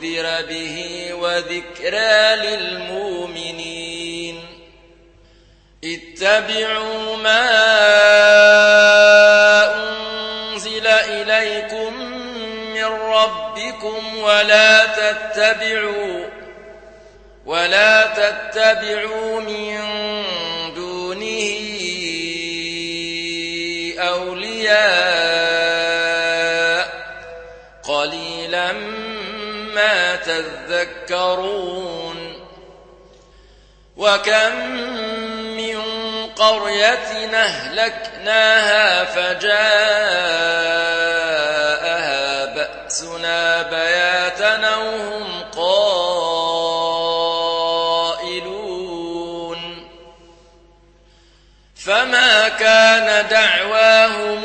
لتنذر به وذكرى للمؤمنين. اتبعوا ما أنزل إليكم من ربكم ولا تتبعوا ولا تتبعوا من دونه أولياء. تذكرون وكم من قرية أهلكناها فجاءها بأسنا بياتا وهم قائلون فما كان دعواهم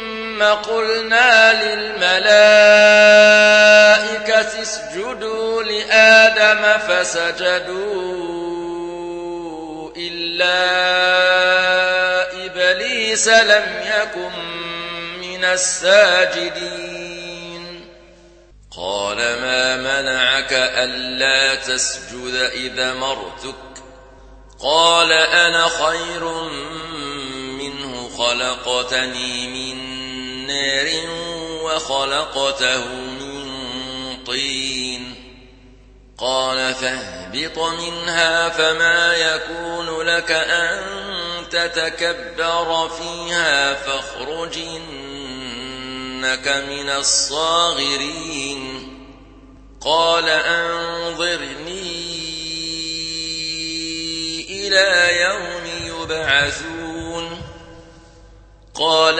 قلنا للملائكة اسجدوا لآدم فسجدوا إلا إبليس لم يكن من الساجدين. قال ما منعك ألا تسجد إذا مرتك؟ قال أنا خير منه خلقتني من نار وخلقته من طين. قال فاهبط منها فما يكون لك أن تتكبر فيها فاخرج إنك من الصاغرين. قال أنظرني إلى يوم يبعثون. قال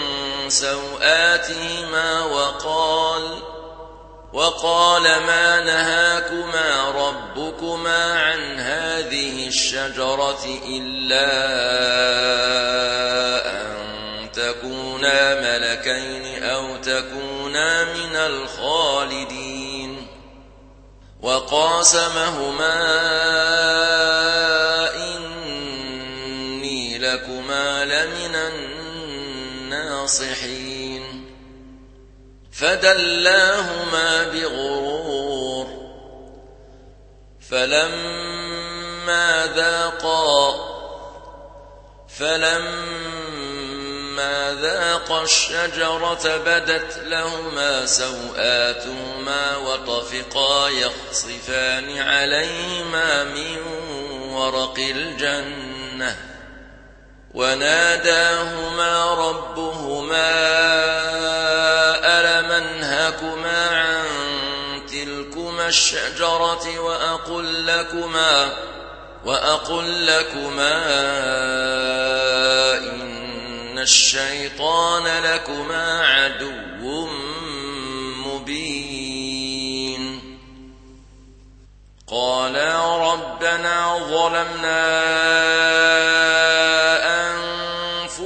سوآتهما وقال وقال ما نهاكما ربكما عن هذه الشجرة إلا أن تكونا ملكين أو تكونا من الخالدين. وقاسمهما الناصحين فدلاهما بغرور. فلما ذاقا فلما ذاقا الشجرة بدت لهما سوآتهما وطفقا يخصفان عليهما من ورق الجنة. وناداهما ربهما ألم أنهكما عن تلكما الشجرة وأقل لكما وأقل لكما إن الشيطان لكما عدو مبين. قالا ربنا ظلمنا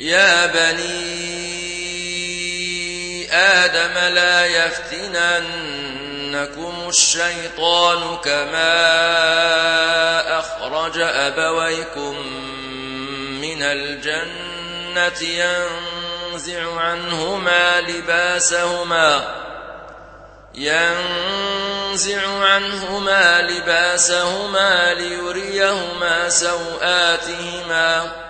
يا بني آدم لا يفتننكم الشيطان كما أخرج أبويكم من الجنة ينزع عنهما لباسهما ينزع عنهما لباسهما ليريهما سوآتهما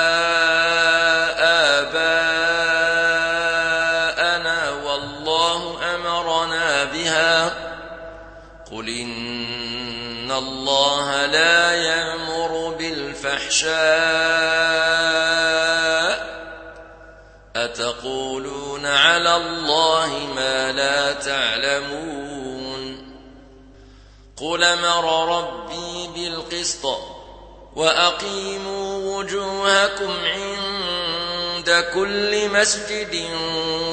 الله لا يأمر بالفحشاء أتقولون على الله ما لا تعلمون قل مر ربي بالقسط وأقيموا وجوهكم عند كل مسجد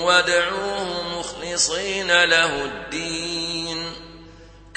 وادعوه مخلصين له الدين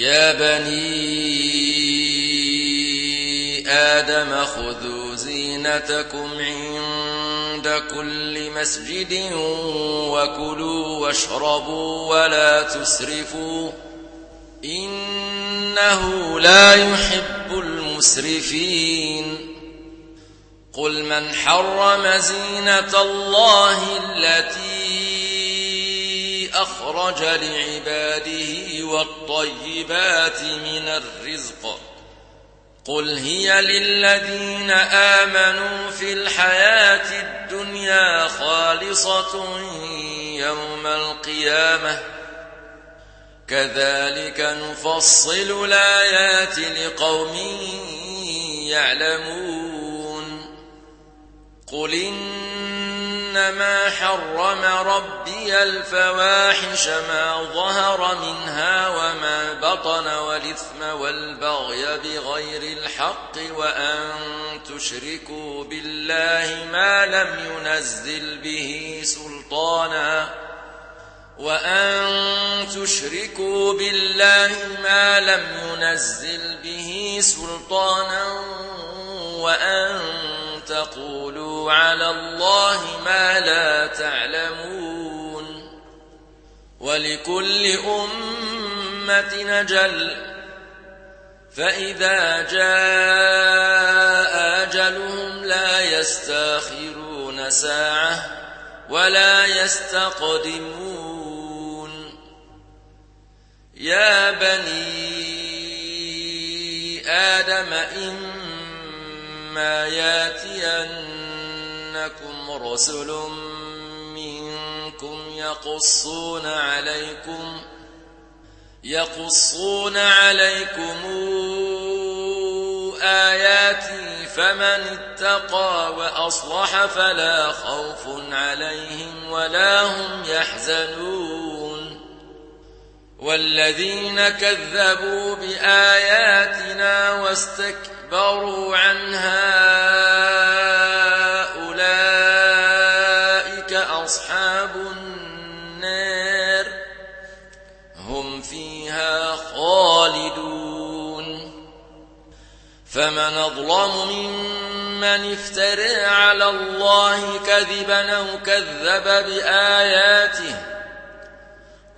يا بني آدم خذوا زينتكم عند كل مسجد وكلوا واشربوا ولا تسرفوا. إنه لا يحب المسرفين. قل من حرم زينة الله التي أخرج لعباده والطيبات من الرزق. قل هي للذين آمنوا في الحياة الدنيا خالصة يوم القيامة. كذلك نفصل الآيات لقوم يعلمون. قل إنما حرم ربي الفواحش ما ظهر منها وما بطن والإثم والبغي بغير الحق وأن تشركوا بالله ما لم ينزل به سلطانا وأن تشركوا بالله ما لم ينزل به سلطانا وأن تقولوا على الله ما لا تعلمون ولكل أمة نجل فإذا جاء أجلهم لا يستأخرون ساعة ولا يستقدمون. يا بني آدم إن إما ياتينكم رسل منكم يقصون عليكم يقصون عليكم آياتي فمن اتقى وأصلح فلا خوف عليهم ولا هم يحزنون والذين كذبوا بآياتنا واستكبروا اسْتَكْبَرُوا عَنْهَا أُولَئِكَ أَصْحَابُ النَّارِ هُمْ فِيهَا خَالِدُونَ. فَمَنْ أَظْلَمُ مِمَّنِ افْتَرَى عَلَى اللَّهِ كَذِبًا أَوْ كَذَّبَ بِآيَاتِهِ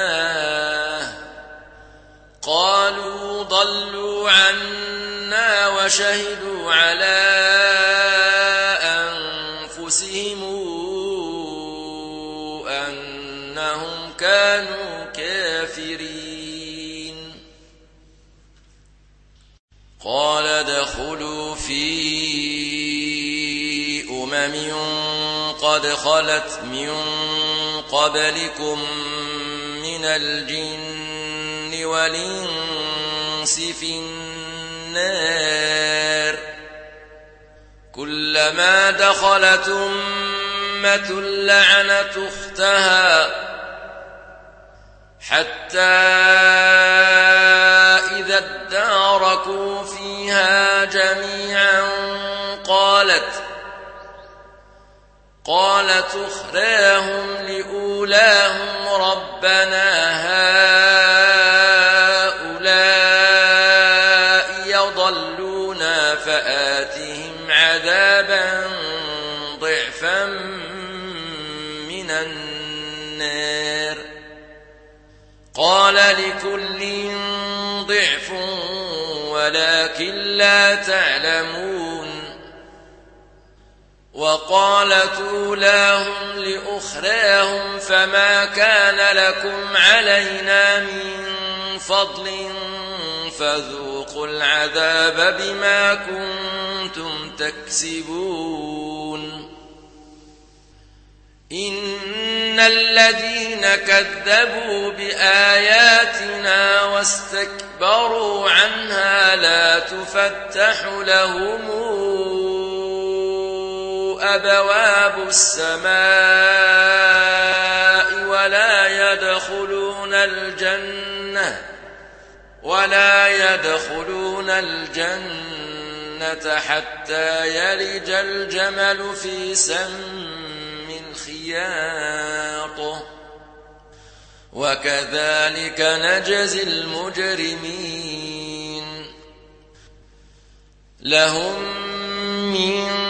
الله. قالوا ضلوا عنا وشهدوا على أنفسهم أنهم كانوا كافرين. قال ادخلوا في أمم قد خلت من قبلكم من الجن والإنس في النار. كلما دخلت أمة لعنت أختها حتى إذا اداركوا فيها جميعا قالت قالت أخراهم لأولاهم ربنا هؤلاء يضلونا فآتهم عذابا ضعفا من النار. قال لكل ضعف ولكن لا تعلمون وقالت أولاهم لأخراهم فما كان لكم علينا من فضل فذوقوا العذاب بما كنتم تكسبون. إن الذين كذبوا بآياتنا واستكبروا عنها لا تفتح لهم أبواب السماء ولا يدخلون الجنة ولا يدخلون الجنة حتى يلج الجمل في سم الخياط وكذلك نجزي المجرمين. لهم من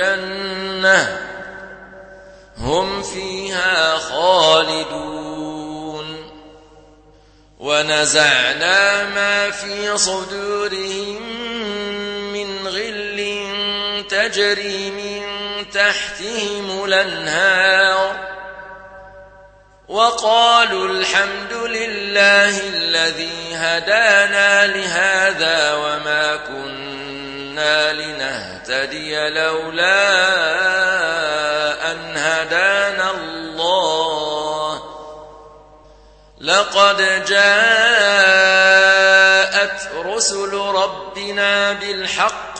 الجنة هم فيها خالدون. ونزعنا ما في صدورهم من غل تجري من تحتهم الأنهار. وقالوا الحمد لله الذي هدانا لهذا وما كنا لنهتدي لولا أن هدانا الله لقد جاءت رسل ربنا بالحق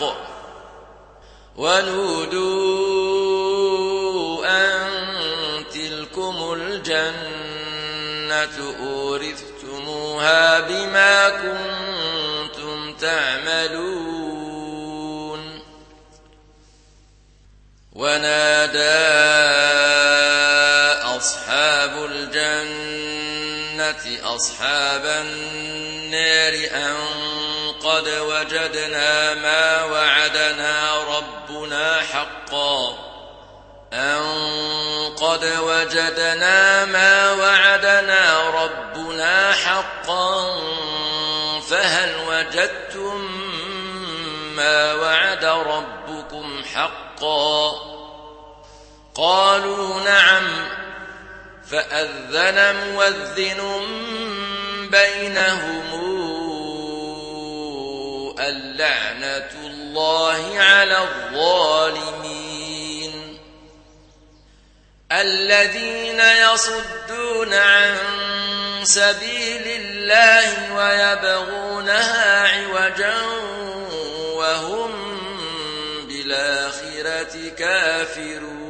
ونودوا أن تلكم الجنة أورثتموها بما كنتم تعملون ونادى أصحاب الجنة أصحاب النار أن قد وجدنا ما وعدنا ربنا حقا. أن قد وجدنا ما وعدنا ربنا حقا. فهل وجدتم ما وعد ربكم حقا؟ قالوا نعم فأذن موذن بينهم اللعنة الله على الظالمين. الذين يصدون عن سبيل الله ويبغونها عوجا وهم بالآخرة كافرون.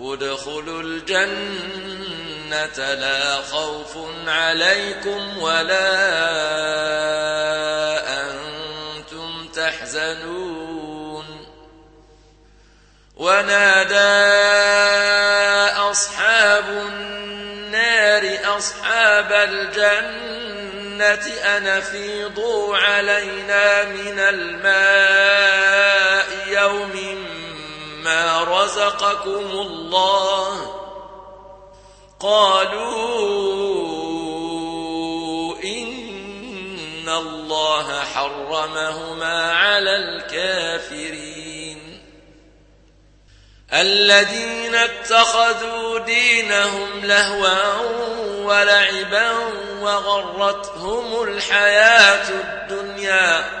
ادخلوا الجنة لا خوف عليكم ولا أنتم تحزنون. ونادى أصحاب النار أصحاب الجنة أن أفيضوا علينا من الماء يوم ما رزقكم الله قالوا إن الله حرمهما على الكافرين الذين اتخذوا دينهم لهوا ولعبا وغرتهم الحياة الدنيا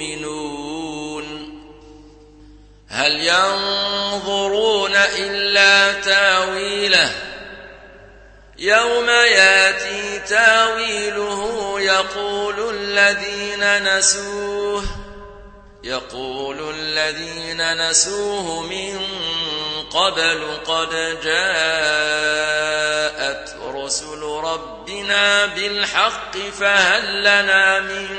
يؤمنون. هل ينظرون إلا تاويله؟ يوم ياتي تاويله يقول الذين نسوه يقول الذين نسوه من قبل قد جاءت رسل ربنا بالحق فهل لنا من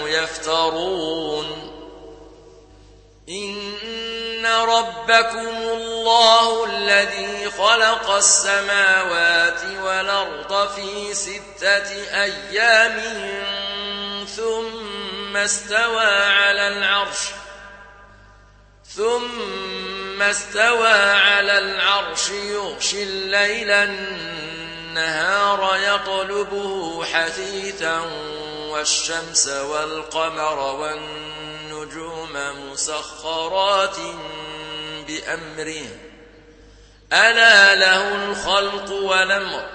يفترون. إن ربكم الله الذي خلق السماوات والأرض في ستة أيام ثم استوى على العرش ثم استوى على العرش يغشي الليل النهار. يطلبه حثيثا والشمس والقمر والنجوم مسخرات بأمره. ألا له الخلق والأمر.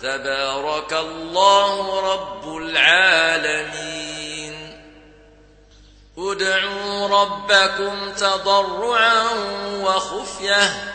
تبارك الله رب العالمين. ادعوا ربكم تضرعا وخفية.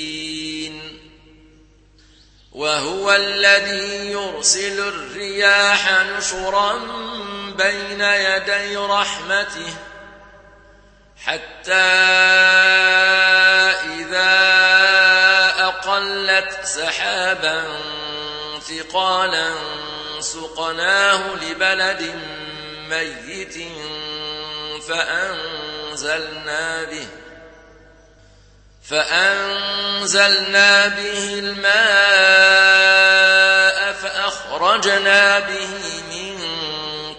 وهو الذي يرسل الرياح نشرا بين يدي رحمته حتى إذا أقلت سحابا ثقالا سقناه لبلد ميت فأنزلنا به فأنزلنا به الماء فأخرجنا به من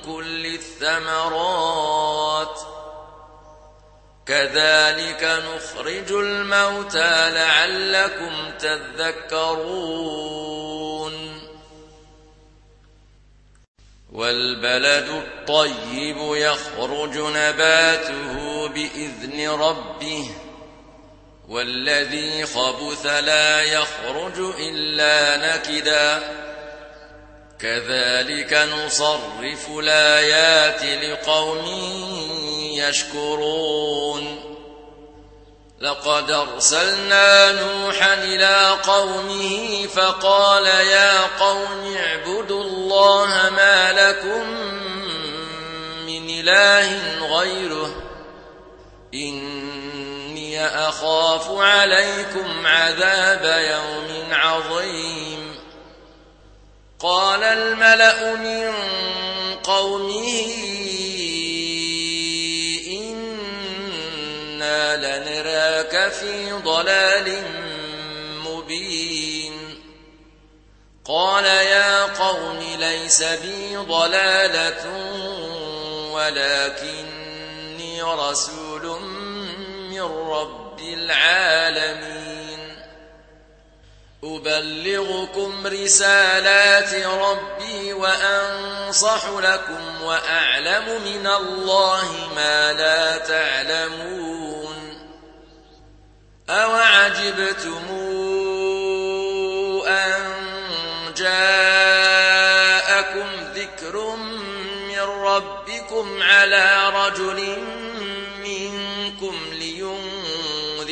كل الثمرات. كذلك نخرج الموتى لعلكم تذكرون. والبلد الطيب يخرج نباته بإذن ربه. والذي خبث لا يخرج إلا نكدا. كذلك نصرف الآيات لقوم يشكرون. لقد أرسلنا نوحا إلى قومه فقال يا قوم اعبدوا الله ما لكم إله غيره. أخاف عليكم عذاب يوم عظيم. قال الملأ من قومه إنا لنراك في ضلال مبين. قال يا قوم ليس بي ضلالة ولكني رسول من رب العالمين. أبلغكم رسالات ربي وأنصح لكم وأعلم من الله ما لا تعلمون. أوعجبتم أن جاءكم ذكر من ربكم على رجل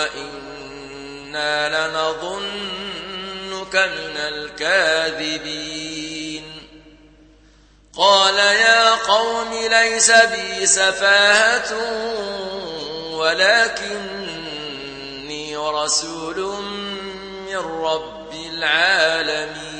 وإنا لنظنك من الكاذبين قال يا قوم ليس بي سفاهة ولكني رسول من رب العالمين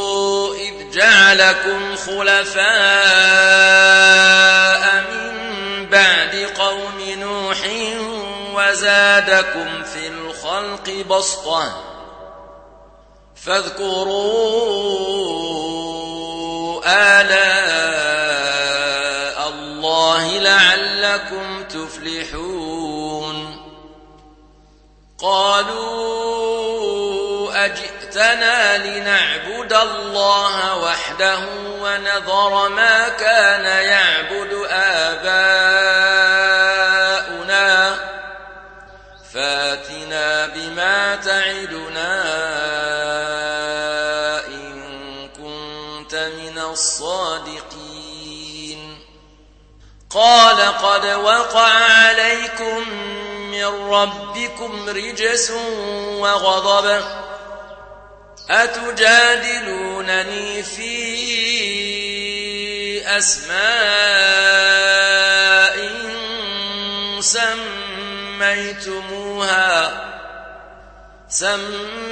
جعلكم خلفاء من بعد قوم نوح وزادكم في الخلق بسطة. فاذكروا آلاء الله لعلكم تفلحون. قالوا أجئتنا لنعبد الله وحده ونذر ما كان يعبد آباؤنا. فاتنا بما تعدنا إن كنت من الصادقين. قال قد وقع عليكم من ربكم رجس وغضب. أتجادلونني في أسماء سميتموها سميتموها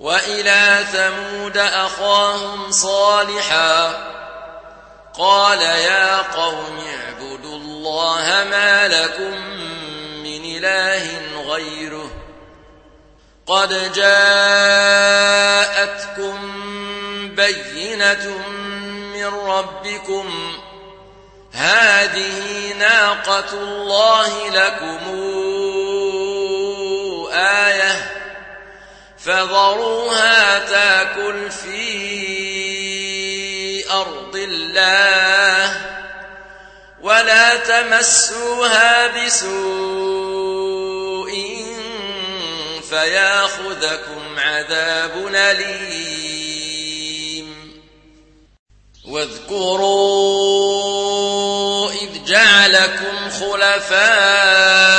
وإلى ثمود أخاهم صالحا. قال يا قوم اعبدوا الله ما لكم من إله غيره. قد جاءتكم بينة من ربكم. هذه ناقة الله لكم. آية. فذروها تاكل في أرض الله ولا تمسوها بسوء فياخذكم عذاب أليم واذكروا إذ جعلكم خلفاء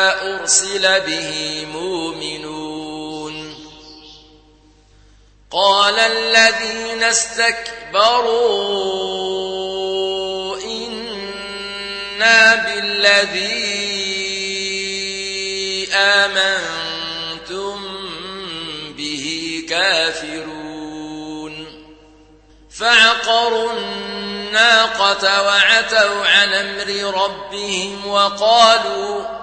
أرسل به مؤمنون قال الذين استكبروا إنا بالذي آمنتم به كافرون فعقروا الناقة وعتوا عن أمر ربهم وقالوا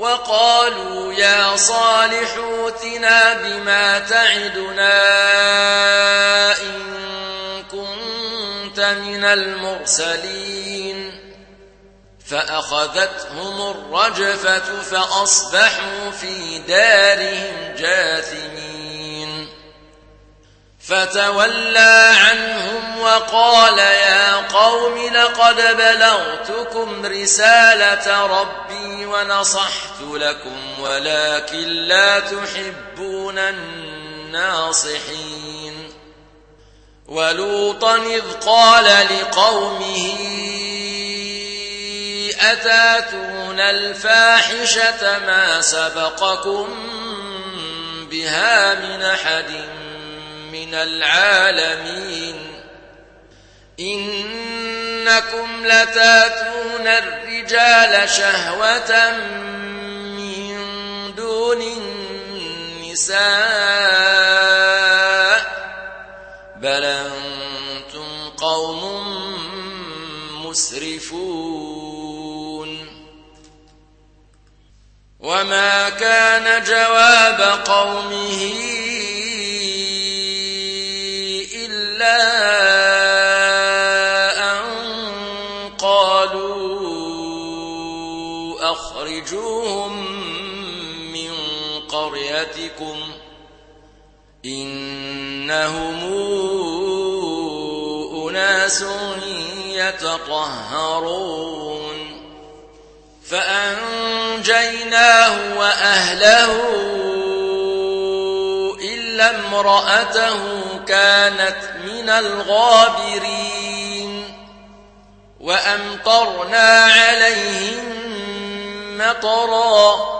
وقالوا يا صالح اوتنا بما تعدنا إن كنت من المرسلين. فأخذتهم الرجفة فأصبحوا في دارهم جاثمين. فتولى عنهم وقال يا قوم لقد بلغتكم رسالة ربي ونصحت لكم ولكن لا تحبون الناصحين. ولوطا إذ قال لقومه أتاتون الفاحشة ما سبقكم بها من أحد؟ من العالمين. إنكم لتاتون الرجال شهوة من دون النساء. بل أنتم قوم مسرفون. وما كان جواب قومه قريتكم إنهم أناس يتطهرون فأنجيناه وأهله إلا امرأته كانت من الغابرين وأمطرنا عليهم مطرا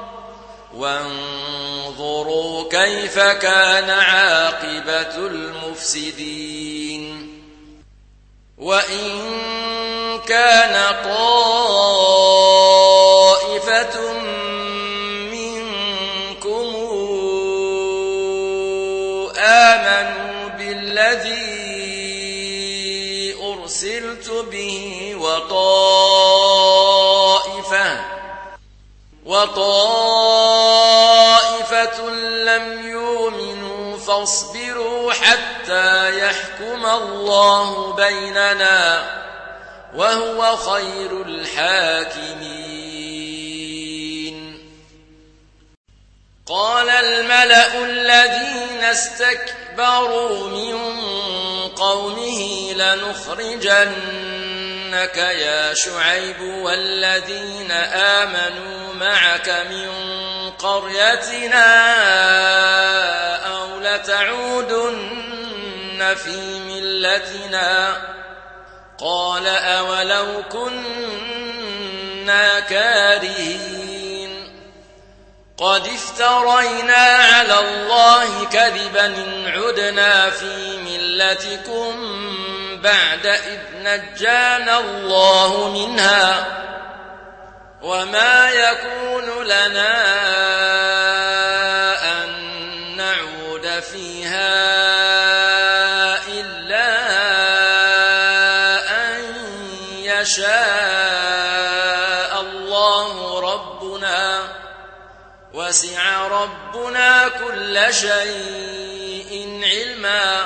وانظروا كيف كان عاقبة المفسدين. وإن كان طائفة منكم آمنوا بالذي أرسلت به وطائفة وطائفة لم يؤمنوا فاصبروا حتى يحكم الله بيننا وهو خير الحاكمين. قال الملأ الذين استكبروا من قومه لنخرجنك يا شعيب والذين آمنوا معك من قريتنا أو لتعودن في ملتنا قال أولو كنا كارهين قد افترينا على الله كذبا إن عدنا في ملتكم بعد إذ نجانا الله منها وما يكون لنا أن نعود فيها إلا أن يشاء الله ربنا وسع ربنا كل شيء علما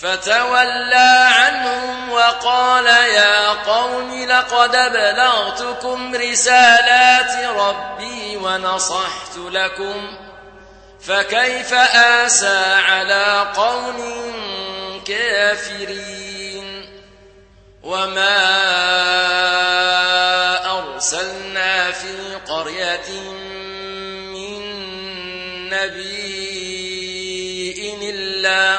فتولى عنهم وقال يا قوم لقد بلغتكم رسالات ربي ونصحت لكم فكيف آسى على قوم كافرين وما أرسلنا في قرية من نبي إلا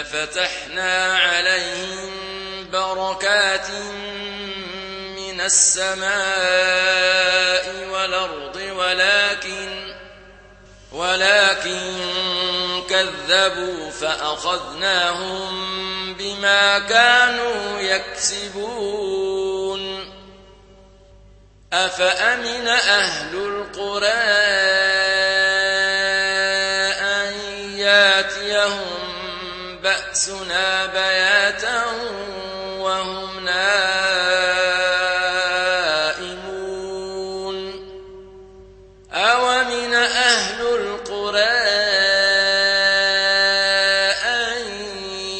لفتحنا عليهم بركات من السماء والأرض ولكن ولكن كذبوا فأخذناهم بما كانوا يكسبون. أفأمن أهل القرى بأسنا بياتا وهم نائمون. أومن أهل القرى أن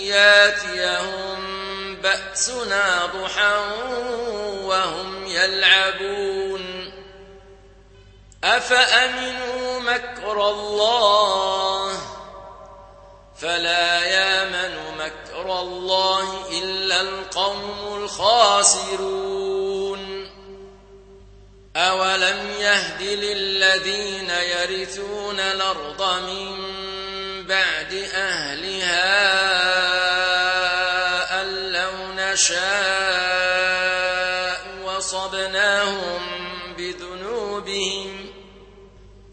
ياتيهم بأسنا ضحى وهم يلعبون. أفأمنوا مكر الله فلا يامن مكر الله إلا القوم الخاسرون. أولم يهد للذين يرثون الأرض من بعد أهلها أن لو نشاء وصبناهم بذنوبهم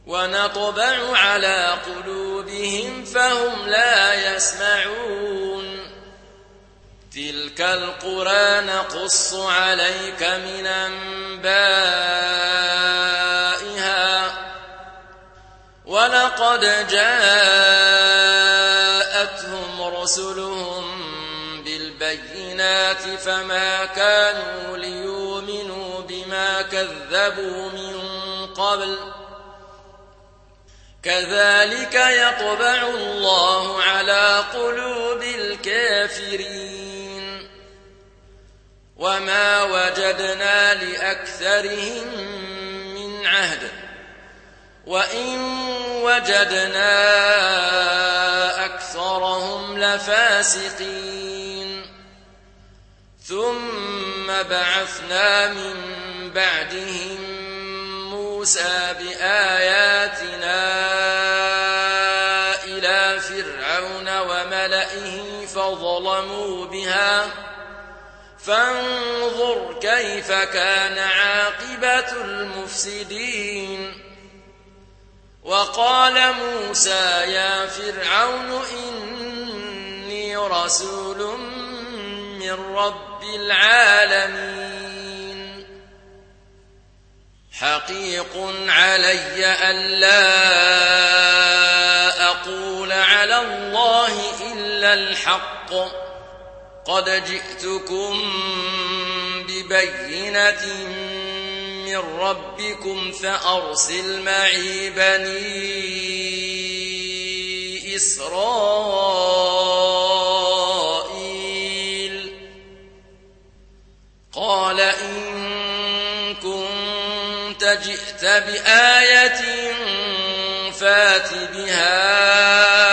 ونطبع على قلوبهم فهم لا يسمعون. تلك القرى نقص عليك من أنبائها. ولقد جاءتهم رسلهم بالبينات فما كانوا ليؤمنوا بما كذبوا من قبل. كذلك يطبع الله على قلوب الكافرين. وما وجدنا لأكثرهم من عهد. وإن وجدنا أكثرهم لفاسقين. ثم بعثنا من بعدهم موسى بآياتنا فظلموا بها. فانظر كيف كان عاقبة المفسدين. وقال موسى يا فرعون إني رسول من رب العالمين. حقيق علي أقول الحق قد جئتكم ببينة من ربكم فأرسل معي بني إسرائيل. قال إن كنت جئت بآية فات بها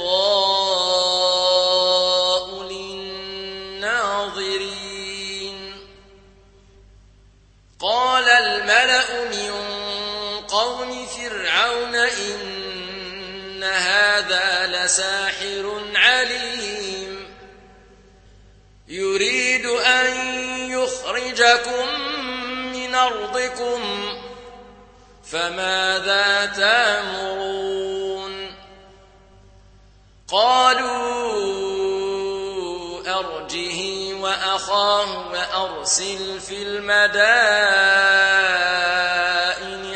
إن هذا لساحر عليم يريد أن يخرجكم من أرضكم فماذا تامرون؟ قالوا أرجه وأخاه وأرسل في المدائن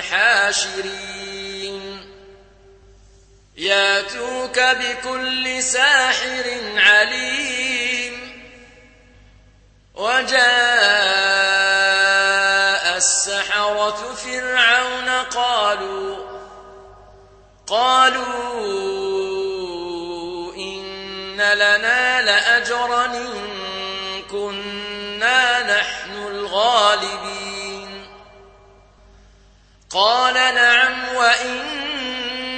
حاشرين ياتوك بكل ساحر عليم وجاء السحرة فرعون قالوا قالوا إن لنا لأجرا إن كنا نحن الغالبين قال نعم وإن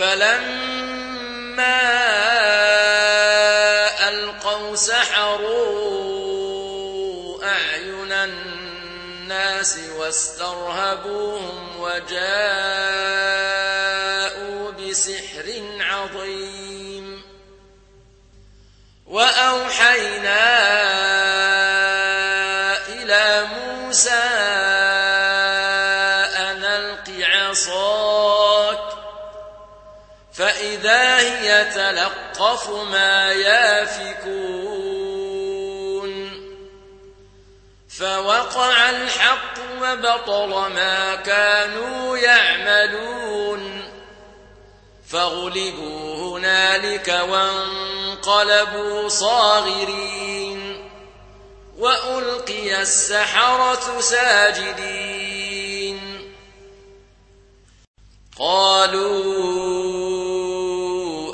فلما ألقوا سحروا أعين الناس واسترهبوهم وجاءوا بسحر عظيم. وأوحينا تلقف ما يافكون فوقع الحق وبطل ما كانوا يعملون فغلبوا هنالك وانقلبوا صاغرين وألقي السحرة ساجدين قالوا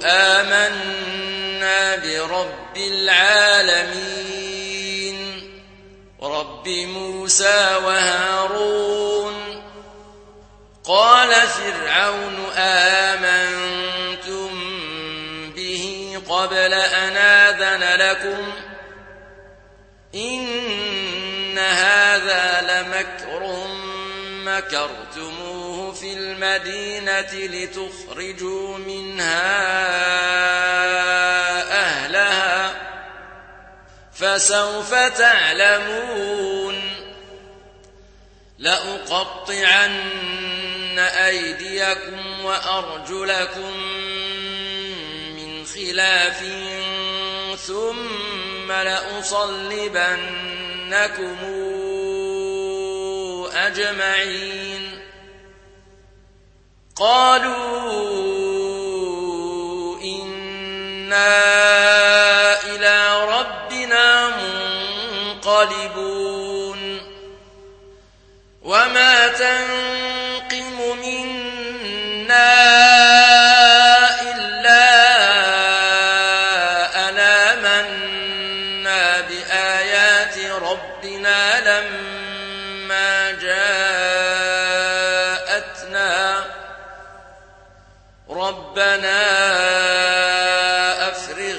آمنا برب العالمين. رب موسى وهارون. قال فرعون آمنتم به قبل أن آذن لكم؟ إن هذا لمكر مكرتموه في المدينة لتخرجوا منها. فسوف تعلمون لأقطعن أيديكم وأرجلكم من خلاف ثم لأصلبنكم أجمعين. قالوا إنا منقلبون وما تنقم منا إلا أنا منا بآيات ربنا لما جاءتنا. ربنا أفرغ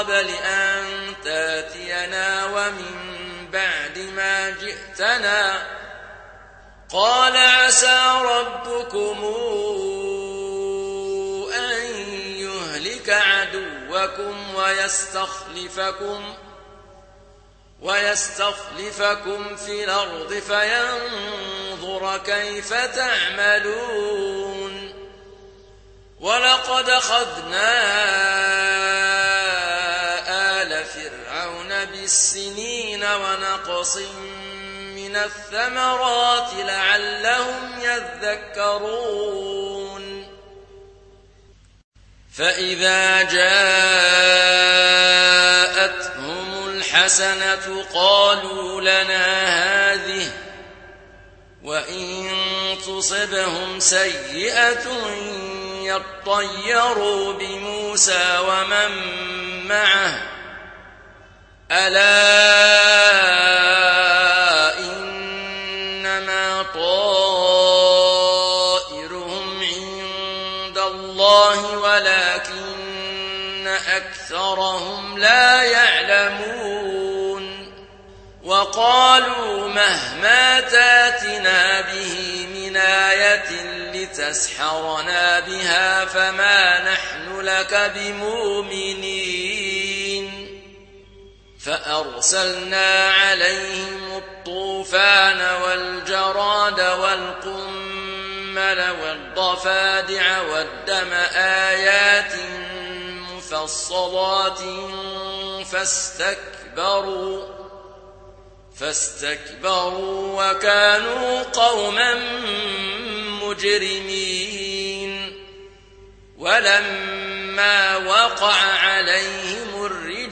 قبل أن تأتينا ومن بعد ما جئتنا. قال عسى ربكم أن يهلك عدوكم ويستخلفكم ويستخلفكم في الأرض فينظر كيف تعملون. ولقد أخذنا فرعون بالسنين ونقص من الثمرات لعلهم يذكرون. فإذا جاءتهم الحسنة قالوا لنا هذه وإن تصبهم سيئة يطيروا بموسى ومن معه. ألا إنما طائرهم عند الله ولكن أكثرهم لا يعلمون وقالوا مهما تاتنا به من آية لتسحرنا بها فما نحن لك بمؤمنين فأرسلنا عليهم الطوفان والجراد والقمل والضفادع والدم آيات مفصلات فاستكبروا فاستكبروا وكانوا قوما مجرمين ولما وقع عليهم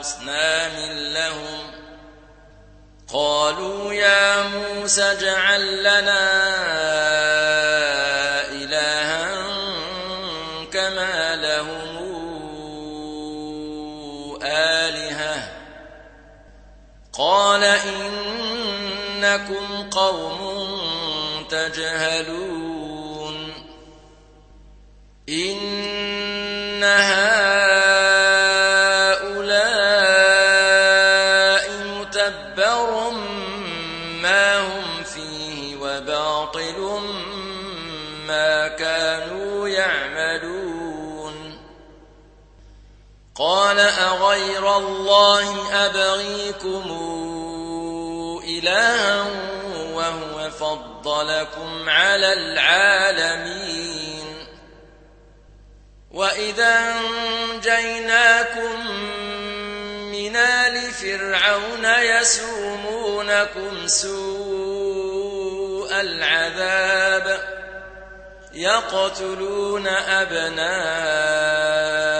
أصنام لهم قالوا يا موسى اجعل لنا إلها كما لهم آلهة قال إنكم قوم تجهلون أغير الله أبغيكم إلها وهو فضلكم على العالمين وإذا أنجيناكم من آل فرعون يسومونكم سوء العذاب يقتلون أبناءكم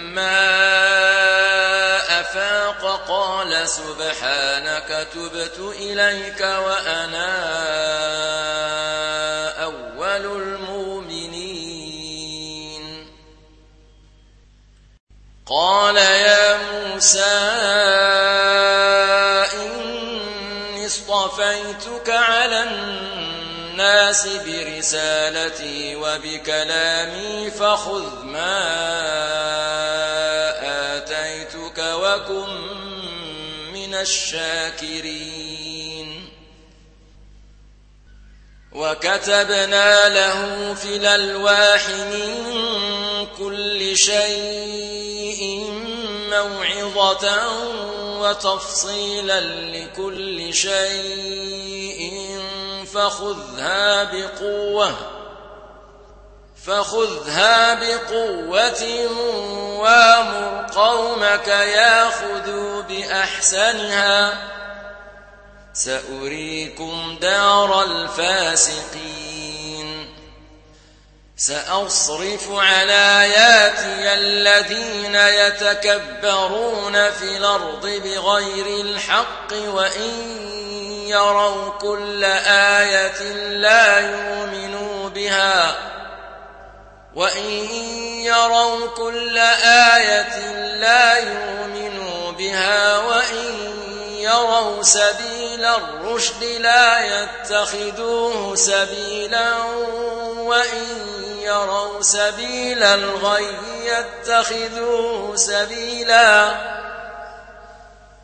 أفاق قال سبحانك تبت إليك وأنا أول المؤمنين. قال يا موسى إني اصطفيتك على الناس برسالتي وبكلامي فخذ ما الشاكرين. وكتبنا له في الألواح من كل شيء موعظة وتفصيلا لكل شيء فخذها بقوة. فخذها بقوة وامر قومك ياخذوا بأحسنها. سأريكم دار الفاسقين. سأصرف على آياتي الذين يتكبرون في الأرض بغير الحق وإن يروا كل آية لا يؤمنوا بها. وإن يروا كل آية لا يؤمنوا بها وإن يروا سبيل الرشد لا يتخذوه سبيلا وإن يروا سبيل الغي يتخذوه سبيلا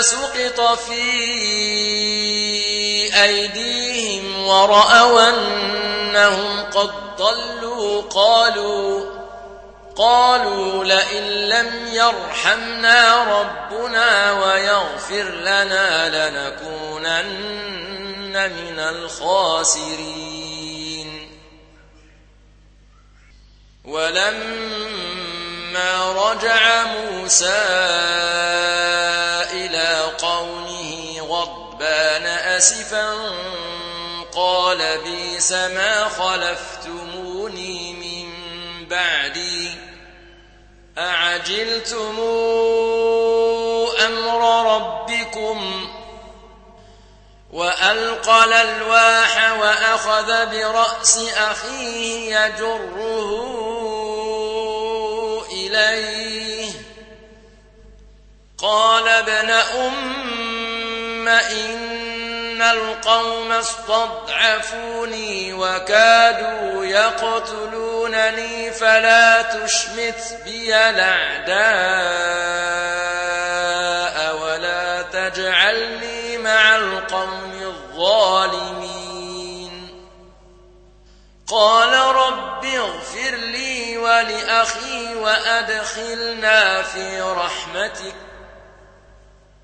سقط في أيديهم ورأوا أنهم قد ضلوا قالوا قالوا لئن لم يرحمنا ربنا ويغفر لنا لنكونن من الخاسرين. ولما رجع موسى أسفا قال بيس ما خلفتموني من بعدي أعجلتم أمر ربكم وألقى الألواح وأخذ برأس أخيه يجره إليه قال ابن أم إن إن القوم استضعفوني وكادوا يقتلونني فلا تشمت بي الأعداء ولا تجعلني مع القوم الظالمين. قال رب اغفر لي ولأخي وأدخلنا في رحمتك.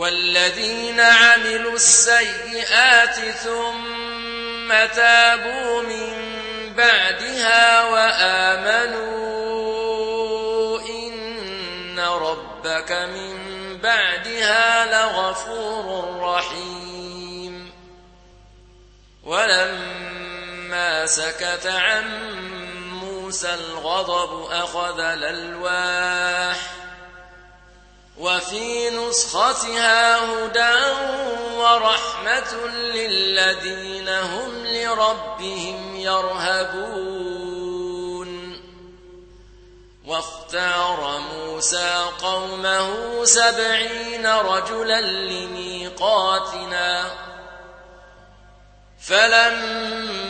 والذين عملوا السيئات ثم تابوا من بعدها وآمنوا إن ربك من بعدها لغفور رحيم. ولما سكت عن موسى الغضب أخذ الألواح وفي نسختها هدى ورحمة للذين هم لربهم يرهبون. واختار موسى قومه سبعين رجلا لميقاتنا. فلما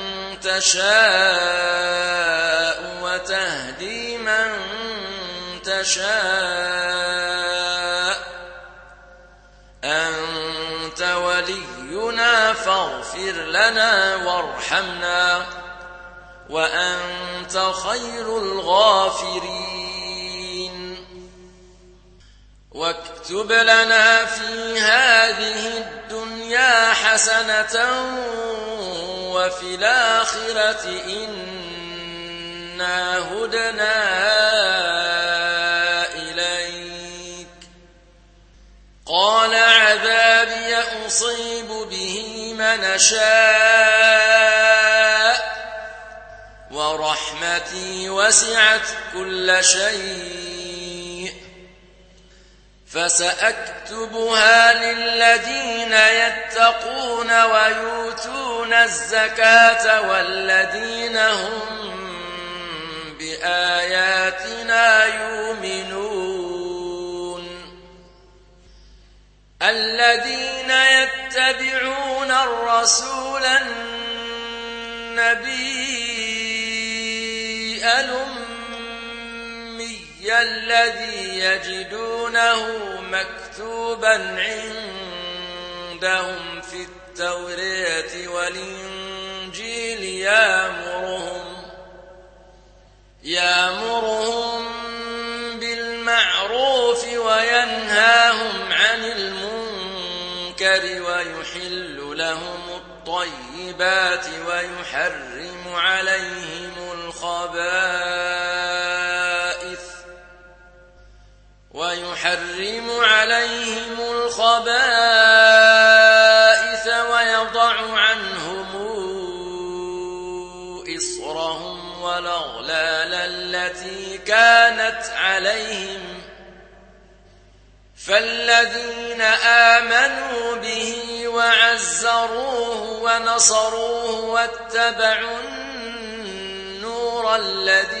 تشاء وتهدي من تشاء. أنت ولينا فاغفر لنا وارحمنا وأنت خير الغافرين. واكتب لنا في هذه الدنيا حسنة وفي الآخرة إنا هدنا إليك. قال عذابي أصيب به من شاء ورحمتي وسعت كل شيء. فسأكتبها للذين يتقون ويؤتون الزكاة والذين هم بآياتنا يؤمنون. الذين يتبعون الرسول النبي الأمي الذي يجدونه مكتوبا عندهم في التوراة والإنجيل يامرهم يامرهم بالمعروف وينهاهم عن المنكر ويحل لهم الطيبات ويحرم عليهم الخبائث. ويحرم عليهم الخبائث ويضع عنهم إصرهم والأغلال التي كانت عليهم. فالذين آمنوا به وعزروه ونصروه واتبعوا النور الذي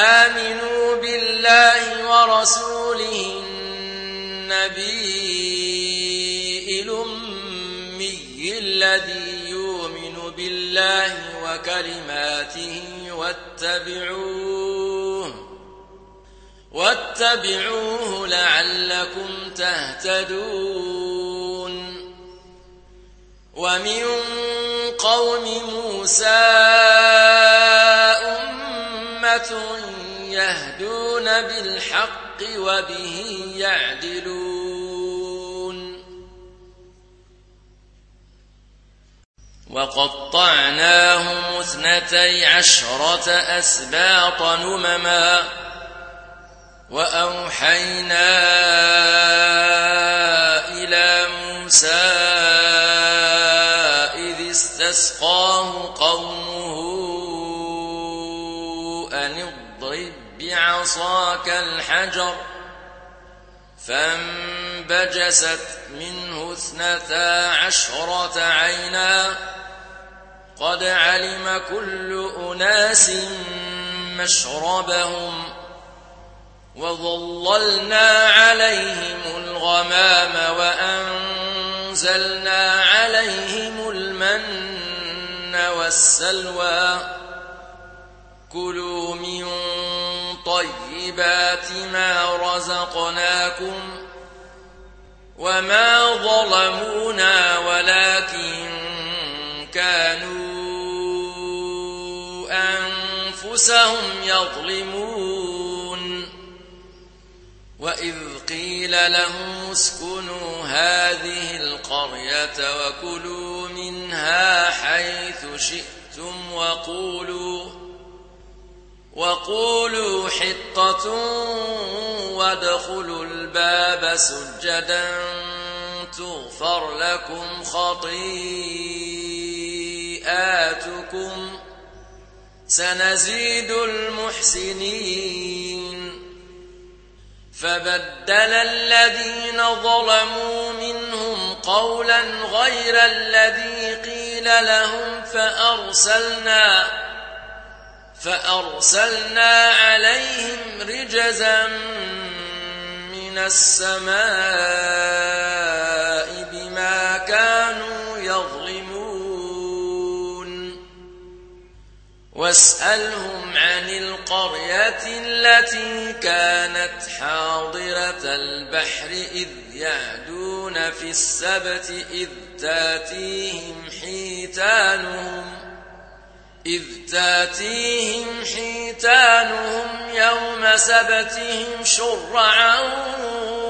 فآمنوا بالله ورسوله النبي الأمي الذي يؤمن بالله وكلماته واتبعوه واتبعوه لعلكم تهتدون ومن قوم موسى يهدون بالحق وبه يعدلون. وقطعناهم اثنتي عشرة أسباط نمما وأوحينا إلى موسى إذ استسقاه قومه بعصاك الحجر فانبجست منه اثنتا عشرة عينا قد علم كل أناس مشربهم وظللنا عليهم الغمام وأنزلنا عليهم المن والسلوى. كلوا من طيبات ما رزقناكم وما ظلمونا ولكن كانوا أنفسهم يظلمون. وإذ قيل لهم اسكنوا هذه القرية وكلوا منها حيث شئتم وقولوا وقولوا حطة وادخلوا الباب سجدا تغفر لكم خطيئاتكم سنزيد المحسنين فبدل الذين ظلموا منهم قولا غير الذي قيل لهم فأرسلنا فأرسلنا عليهم رجزا من السماء بما كانوا يظلمون. واسألهم عن القرية التي كانت حاضرة البحر إذ يعدون في السبت إذ تاتيهم حيتانهم إذ تاتيهم حيتانهم يوم سبتهم شرعا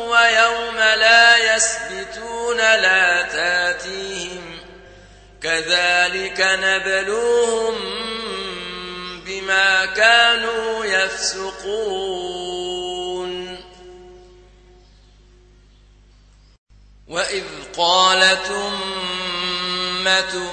ويوم لا يسبتون لا تاتيهم كذلك نبلوهم بما كانوا يفسقون. وإذ قالت أمة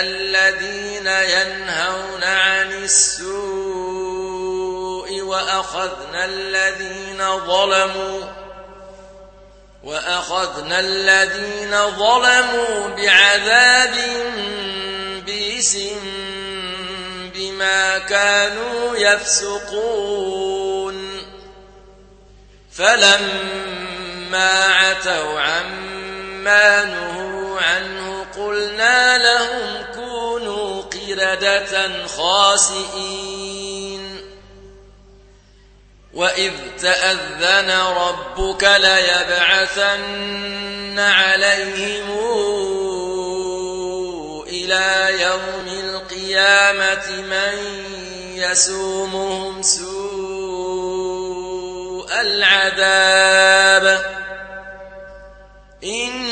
الذين ينهون عن السوء وأخذنا الذين ظلموا وأخذنا الذين ظلموا بعذاب بئس بما كانوا يفسقون فلما عتوا عما نهوا عنه قلنا لهم كونوا قردة خاسئين. وإذ تأذن ربك ليبعثن عليهم إلى يوم القيامة من يسومهم سوء العذاب. إن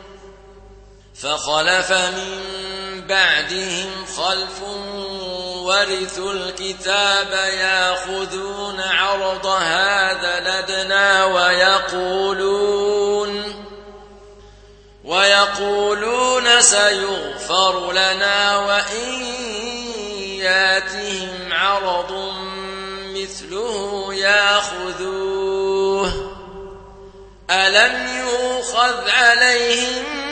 فخلف من بعدهم خلف ورثوا الكتاب ياخذون عرض هذا لدنا ويقولون ويقولون سيغفر لنا وإن ياتهم عرض مثله ياخذوه ألم يوخذ عليهم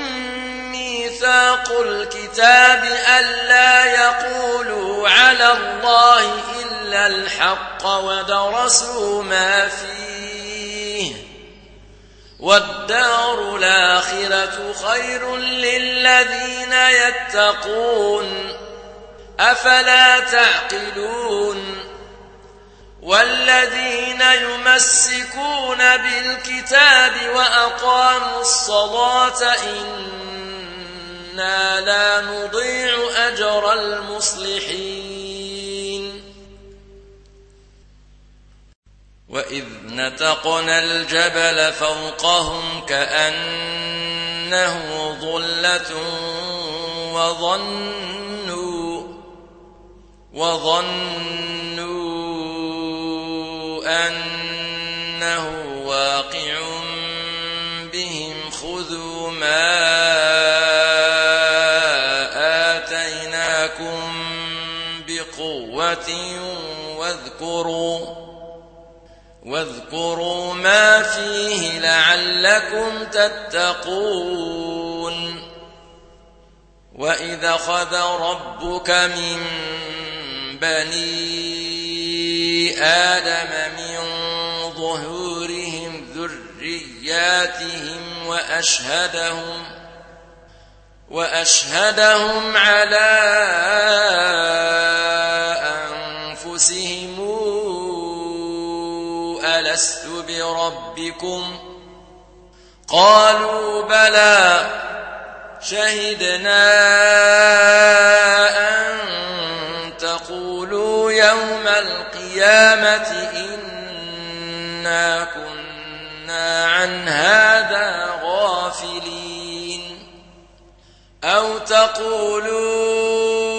ميثاق الكتاب ألا يقولوا على الله إلا الحق ودرسوا ما فيه. والدار الآخرة خير للذين يتقون. أفلا تعقلون؟ والذين يمسكون بالكتاب وأقاموا الصلاة إنا لا نضيع أجر المصلحين وإذ نتقنا الجبل فوقهم كأنه ظلة وظنوا وظنوا أنه واقع بهم خذوا ما واذكروا واذكروا ما فيه لعلكم تتقون. وإذا خذ ربك من بني آدم من ظهورهم ذرياتهم وأشهدهم وأشهدهم على أنفسهم ألست بربكم؟ قالوا بلى شهدنا أن تقولوا يوم القيامة إنا كنا عن هذا غافلين. أو تقولوا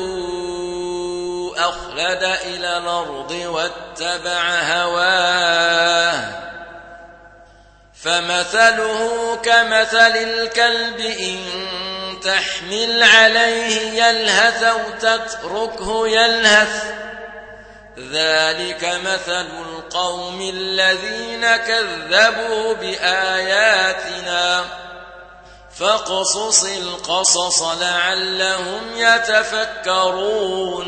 أخلد إلى الأرض واتبع هواه. فمثله كمثل الكلب إن تحمل عليه يلهث أو تتركه يلهث. ذلك مثل القوم الذين كذبوا بآياتنا. فاقصص القصص لعلهم يتفكرون.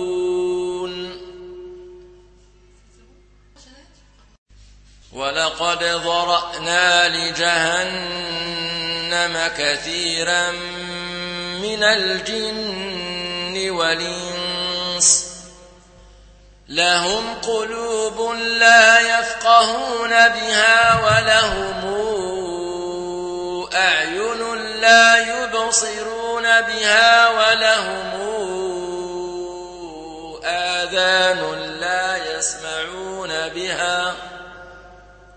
ولقد ضرأنا لجهنم كثيرا من الجن والإنس. لهم قلوب لا يفقهون بها ولهم أعين لا يبصرون بها ولهم آذان لا يسمعون بها.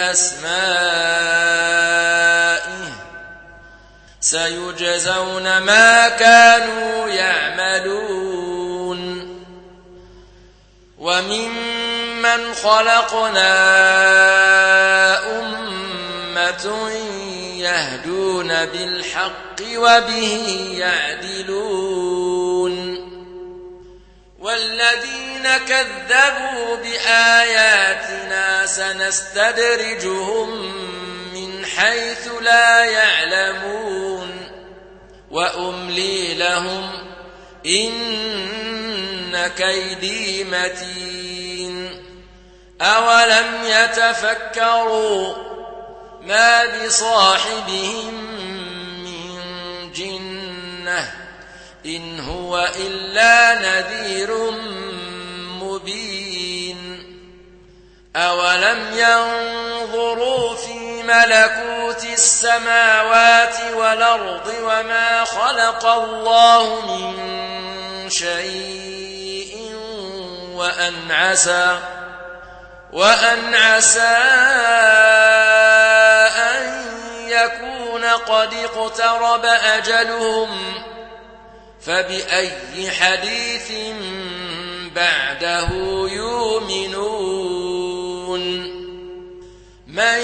أسمائه سيجزون ما كانوا يعملون. وممن خلقنا أمة يهدون بالحق وبه يعدلون. والذين كذبوا بآياتنا سنستدرجهم من حيث لا يعلمون وأملي لهم إن كيدي متين أولم يتفكروا ما بصاحبهم من جنة إن هو إلا نذير مبين. أولم ينظروا في ملكوت السماوات والأرض وما خلق الله من شيء وأن عسى وأن عسى أن يكون قد اقترب أجلهم فبأي حديث بعده يؤمنون؟ من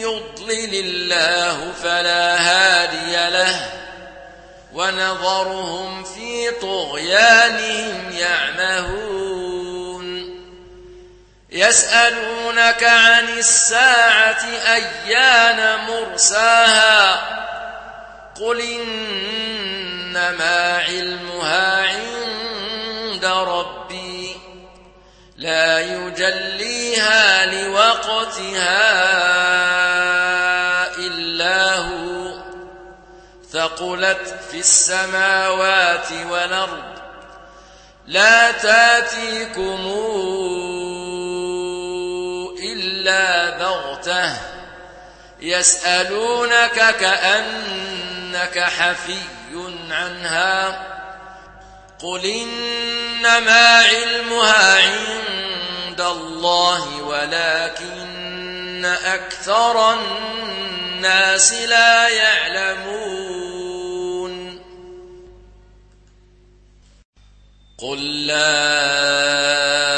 يضلل الله فلا هادي له ونظرهم في طغيانهم يعمهون. يسألونك عن الساعة أيان مرساها؟ قل إنما علمها عند ربي. لا يجليها لوقتها إلا هو. ثقلت في السماوات والأرض. لا تأتيكم إلا بغتة. يسألونك كأنك حفي عنها قل إنما علمها عند الله ولكن أكثر الناس لا يعلمون. قل لا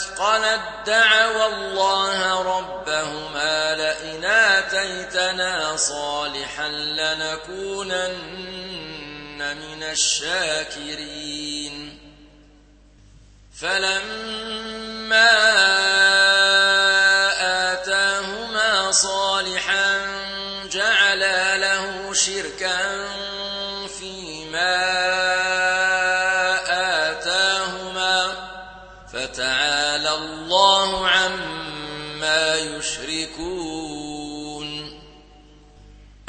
أثقلت دعوا الله ربهما لئن آتيتنا صالحا لنكونن من الشاكرين. فلما آتاهما صالحا جعلا له شركا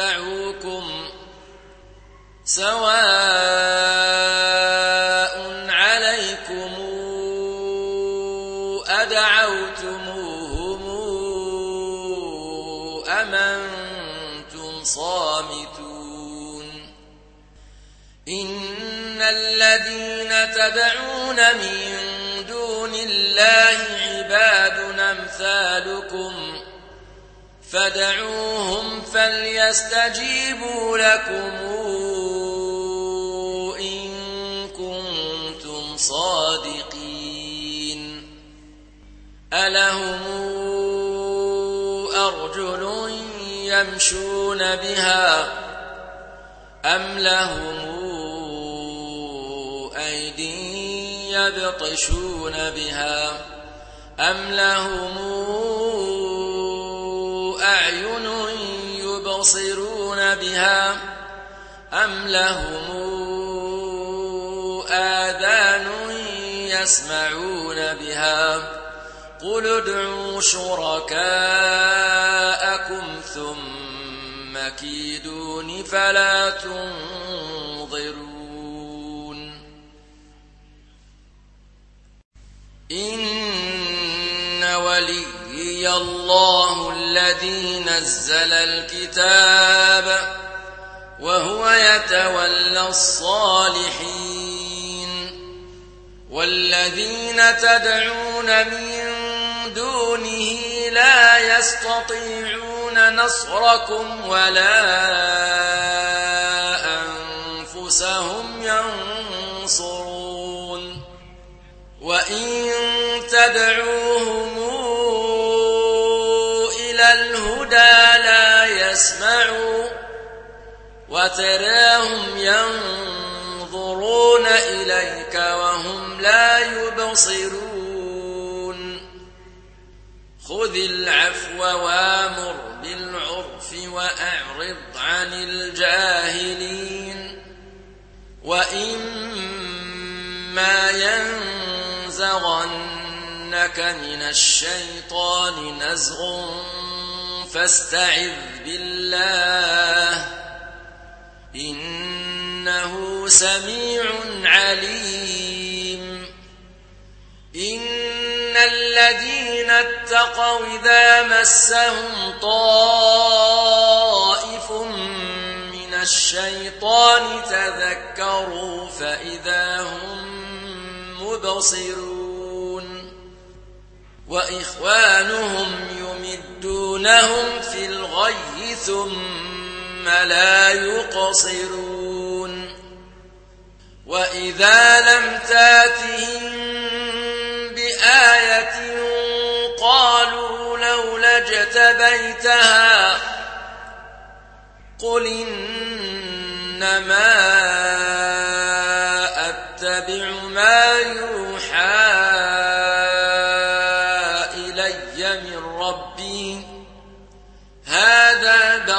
لا يتبعوكم سواء عليكم أدعوتموهم أم أنتم صامتون إن الذين تدعون من دون الله عباد أمثالكم فدعوهم فليستجيبوا لكم إن كنتم صادقين. ألهم أرجل يمشون بها أم لهم أيدي يبطشون بها أم لهم يبصرون بها أم لهم آذان يسمعون بها قل ادعوا شركاءكم ثم كيدون فلا تنظرون إن وليي الله الذي نزل الكتاب وهو يتولى الصالحين والذين تدعون من دونه لا يستطيعون نصركم ولا أنفسهم ينصرون. وإن تدعوهم يسمعوا وتراهم ينظرون إليك وهم لا يبصرون. خذ العفو وامر بالعرف وأعرض عن الجاهلين. وإما ينزغنك من الشيطان نزغ فاستعذ بالله. إنه سميع عليم. إن الذين اتقوا إذا مسهم طائف من الشيطان تذكروا فإذا هم مبصرون. وإخوانهم يمدونهم في الغي ثم لا يقصرون. وإذا لم تاتهم بآية قالوا لولا اجتبيتها قل إنما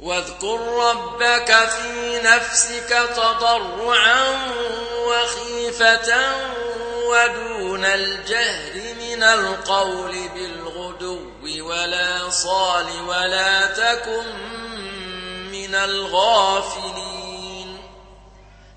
واذكر ربك في نفسك تضرعا وخيفة ودون الجهر من القول بالغدو ولا صال ولا تكن من الغافلين.